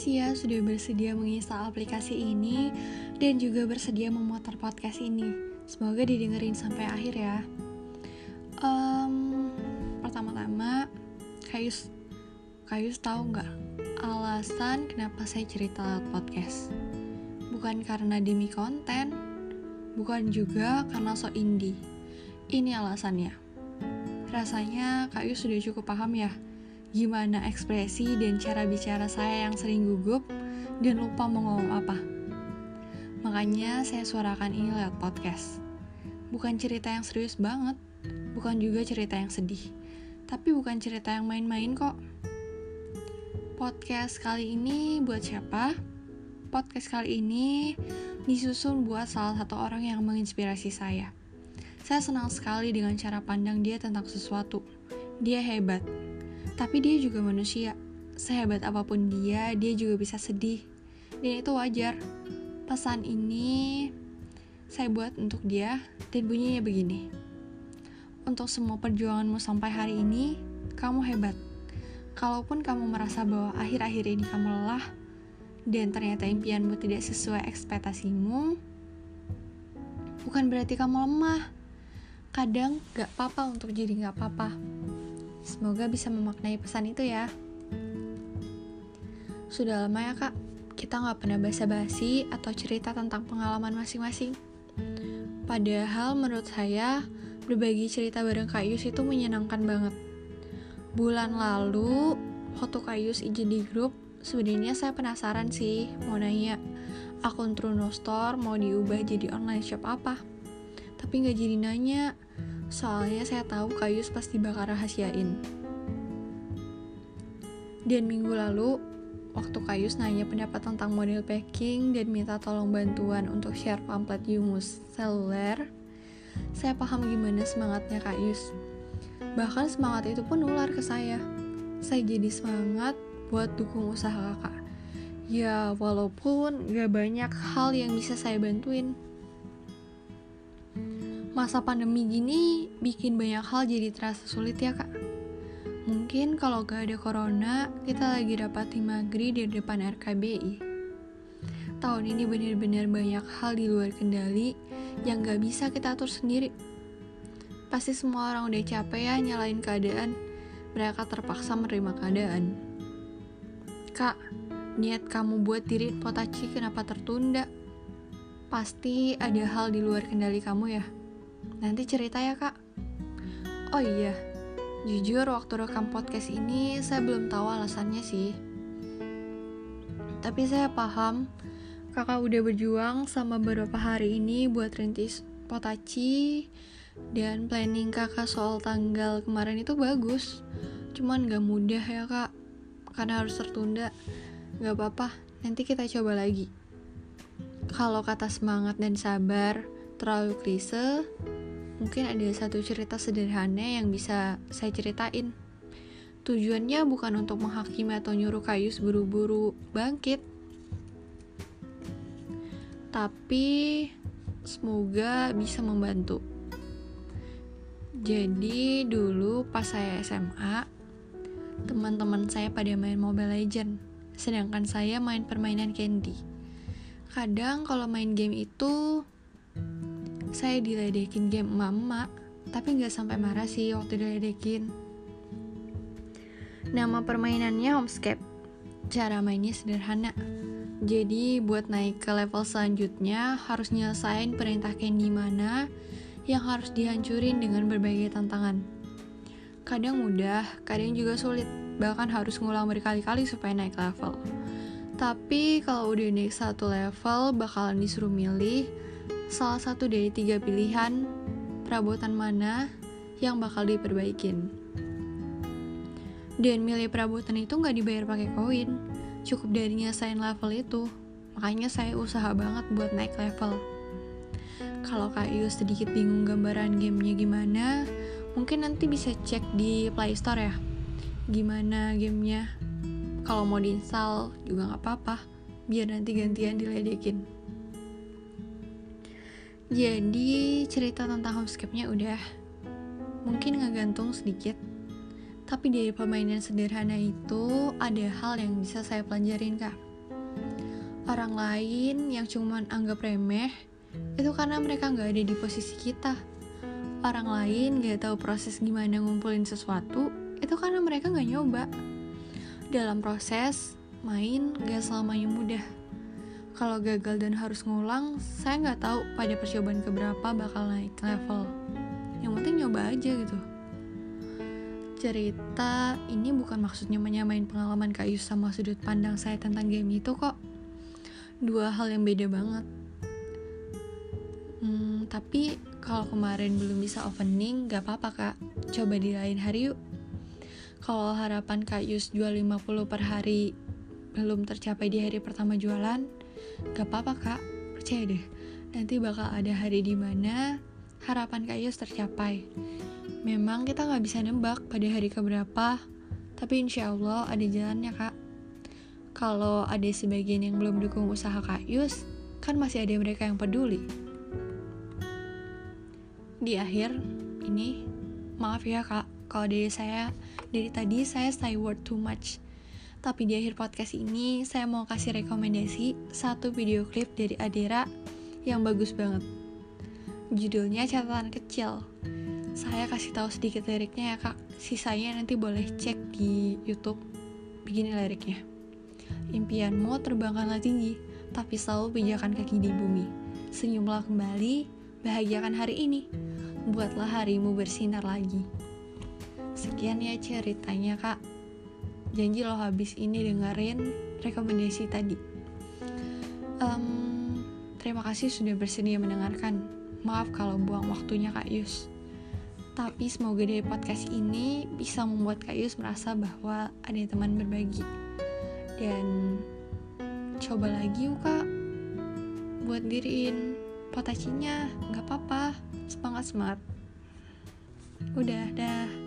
kasih ya sudah bersedia menginstal aplikasi ini dan juga bersedia memutar podcast ini. Semoga didengerin sampai akhir ya. Um, pertama-tama, Kayus, Kayus tahu nggak alasan kenapa saya cerita lewat podcast? Bukan karena demi konten, bukan juga karena so indie. Ini alasannya. Rasanya Kayus sudah cukup paham ya gimana ekspresi dan cara bicara saya yang sering gugup dan lupa mau ngomong apa. Makanya saya suarakan ini lewat podcast. Bukan cerita yang serius banget, bukan juga cerita yang sedih, tapi bukan cerita yang main-main kok. Podcast kali ini buat siapa? Podcast kali ini disusun buat salah satu orang yang menginspirasi saya. Saya senang sekali dengan cara pandang dia tentang sesuatu. Dia hebat, tapi dia juga manusia. Sehebat apa pun dia, dia juga bisa sedih. Dan itu wajar. Pesan ini saya buat untuk dia dan bunyinya begini. Untuk semua perjuanganmu sampai hari ini, kamu hebat. Kalaupun kamu merasa bahwa akhir-akhir ini kamu lelah dan ternyata impianmu tidak sesuai ekspektasimu, bukan berarti kamu lemah. Kadang gak apa-apa untuk jadi gak apa-apa. Semoga bisa memaknai pesan itu ya. Sudah lama ya kak, kita nggak pernah basa-basi atau cerita tentang pengalaman masing-masing. Padahal menurut saya, berbagi cerita bareng Kak Yus itu menyenangkan banget. Bulan lalu, foto Kak Yus izin di grup, sebenarnya saya penasaran sih, mau nanya, akun Truno Store mau diubah jadi online shop apa? Tapi nggak jadi nanya, Soalnya saya tahu Kayus pasti bakal rahasiain. Dan minggu lalu, waktu Kayus nanya pendapat tentang model packing dan minta tolong bantuan untuk share pamflet Yumus seluler, saya paham gimana semangatnya Kayus. Bahkan semangat itu pun nular ke saya. Saya jadi semangat buat dukung usaha kakak. Ya, walaupun gak banyak hal yang bisa saya bantuin masa pandemi gini bikin banyak hal jadi terasa sulit ya kak. Mungkin kalau gak ada corona, kita lagi dapat magri di depan RKBI. Tahun ini benar-benar banyak hal di luar kendali yang gak bisa kita atur sendiri. Pasti semua orang udah capek ya nyalain keadaan. Mereka terpaksa menerima keadaan. Kak, niat kamu buat diri potaci kenapa tertunda? Pasti ada hal di luar kendali kamu ya. Nanti cerita ya kak. Oh iya, jujur waktu rekam podcast ini saya belum tahu alasannya sih. Tapi saya paham kakak udah berjuang sama beberapa hari ini buat rintis potaci dan planning kakak soal tanggal kemarin itu bagus. Cuman gak mudah ya kak, karena harus tertunda. Gak apa-apa, nanti kita coba lagi. Kalau kata semangat dan sabar terlalu klise, mungkin ada satu cerita sederhana yang bisa saya ceritain. Tujuannya bukan untuk menghakimi atau nyuruh Kayus buru-buru bangkit. Tapi semoga bisa membantu. Jadi dulu pas saya SMA, teman-teman saya pada main Mobile Legend, sedangkan saya main permainan Candy. Kadang kalau main game itu saya diledekin game mama, tapi nggak sampai marah sih waktu diledekin. Nama permainannya Homescape. Cara mainnya sederhana. Jadi buat naik ke level selanjutnya harus nyelesain perintah Candy mana yang harus dihancurin dengan berbagai tantangan. Kadang mudah, kadang juga sulit, bahkan harus ngulang berkali-kali supaya naik level. Tapi kalau udah naik satu level, bakalan disuruh milih salah satu dari tiga pilihan perabotan mana yang bakal diperbaikin. Dan milih perabotan itu nggak dibayar pakai koin, cukup dari nyesain level itu. Makanya saya usaha banget buat naik level. Kalau Kak Ius sedikit bingung gambaran gamenya gimana, mungkin nanti bisa cek di Play Store ya. Gimana gamenya? Kalau mau diinstal juga nggak apa-apa, biar nanti gantian diledekin. Jadi cerita tentang homescape-nya udah mungkin ngegantung sedikit. Tapi dari permainan sederhana itu ada hal yang bisa saya pelajarin kak. Orang lain yang cuman anggap remeh, itu karena mereka nggak ada di posisi kita. Orang lain nggak tahu proses gimana ngumpulin sesuatu, itu karena mereka nggak nyoba. Dalam proses, main gak selamanya mudah. Kalau gagal dan harus ngulang, saya nggak tahu pada percobaan keberapa bakal naik level. Yang penting nyoba aja gitu. Cerita ini bukan maksudnya menyamain pengalaman Kak Yus sama sudut pandang saya tentang game itu kok. Dua hal yang beda banget. Hmm, tapi kalau kemarin belum bisa opening, gak apa-apa kak. Coba di lain hari yuk. Kalau harapan Kak Yus jual 50 per hari belum tercapai di hari pertama jualan, gak apa-apa kak, percaya deh. Nanti bakal ada hari di mana harapan Kak Yus tercapai. Memang kita gak bisa nembak pada hari keberapa, tapi insya Allah ada jalannya kak. Kalau ada sebagian yang belum dukung usaha Kak Yus, kan masih ada mereka yang peduli. Di akhir ini, maaf ya kak, kalau dari saya dari tadi saya stay word too much. Tapi di akhir podcast ini saya mau kasih rekomendasi satu video klip dari Adera yang bagus banget. Judulnya catatan kecil. Saya kasih tahu sedikit liriknya ya kak. Sisanya nanti boleh cek di YouTube. Begini liriknya. Impianmu terbangkanlah tinggi, tapi selalu pijakan kaki di bumi. Senyumlah kembali, bahagiakan hari ini. Buatlah harimu bersinar lagi. Sekian ya ceritanya kak. Janji lo habis ini dengerin rekomendasi tadi. Um, terima kasih sudah bersedia mendengarkan. Maaf kalau buang waktunya Kak Yus. Tapi semoga dari podcast ini bisa membuat Kak Yus merasa bahwa ada teman berbagi. Dan coba lagi yuk Kak. Buat diriin potacinya, nggak apa-apa. Semangat-semangat. Udah, dah.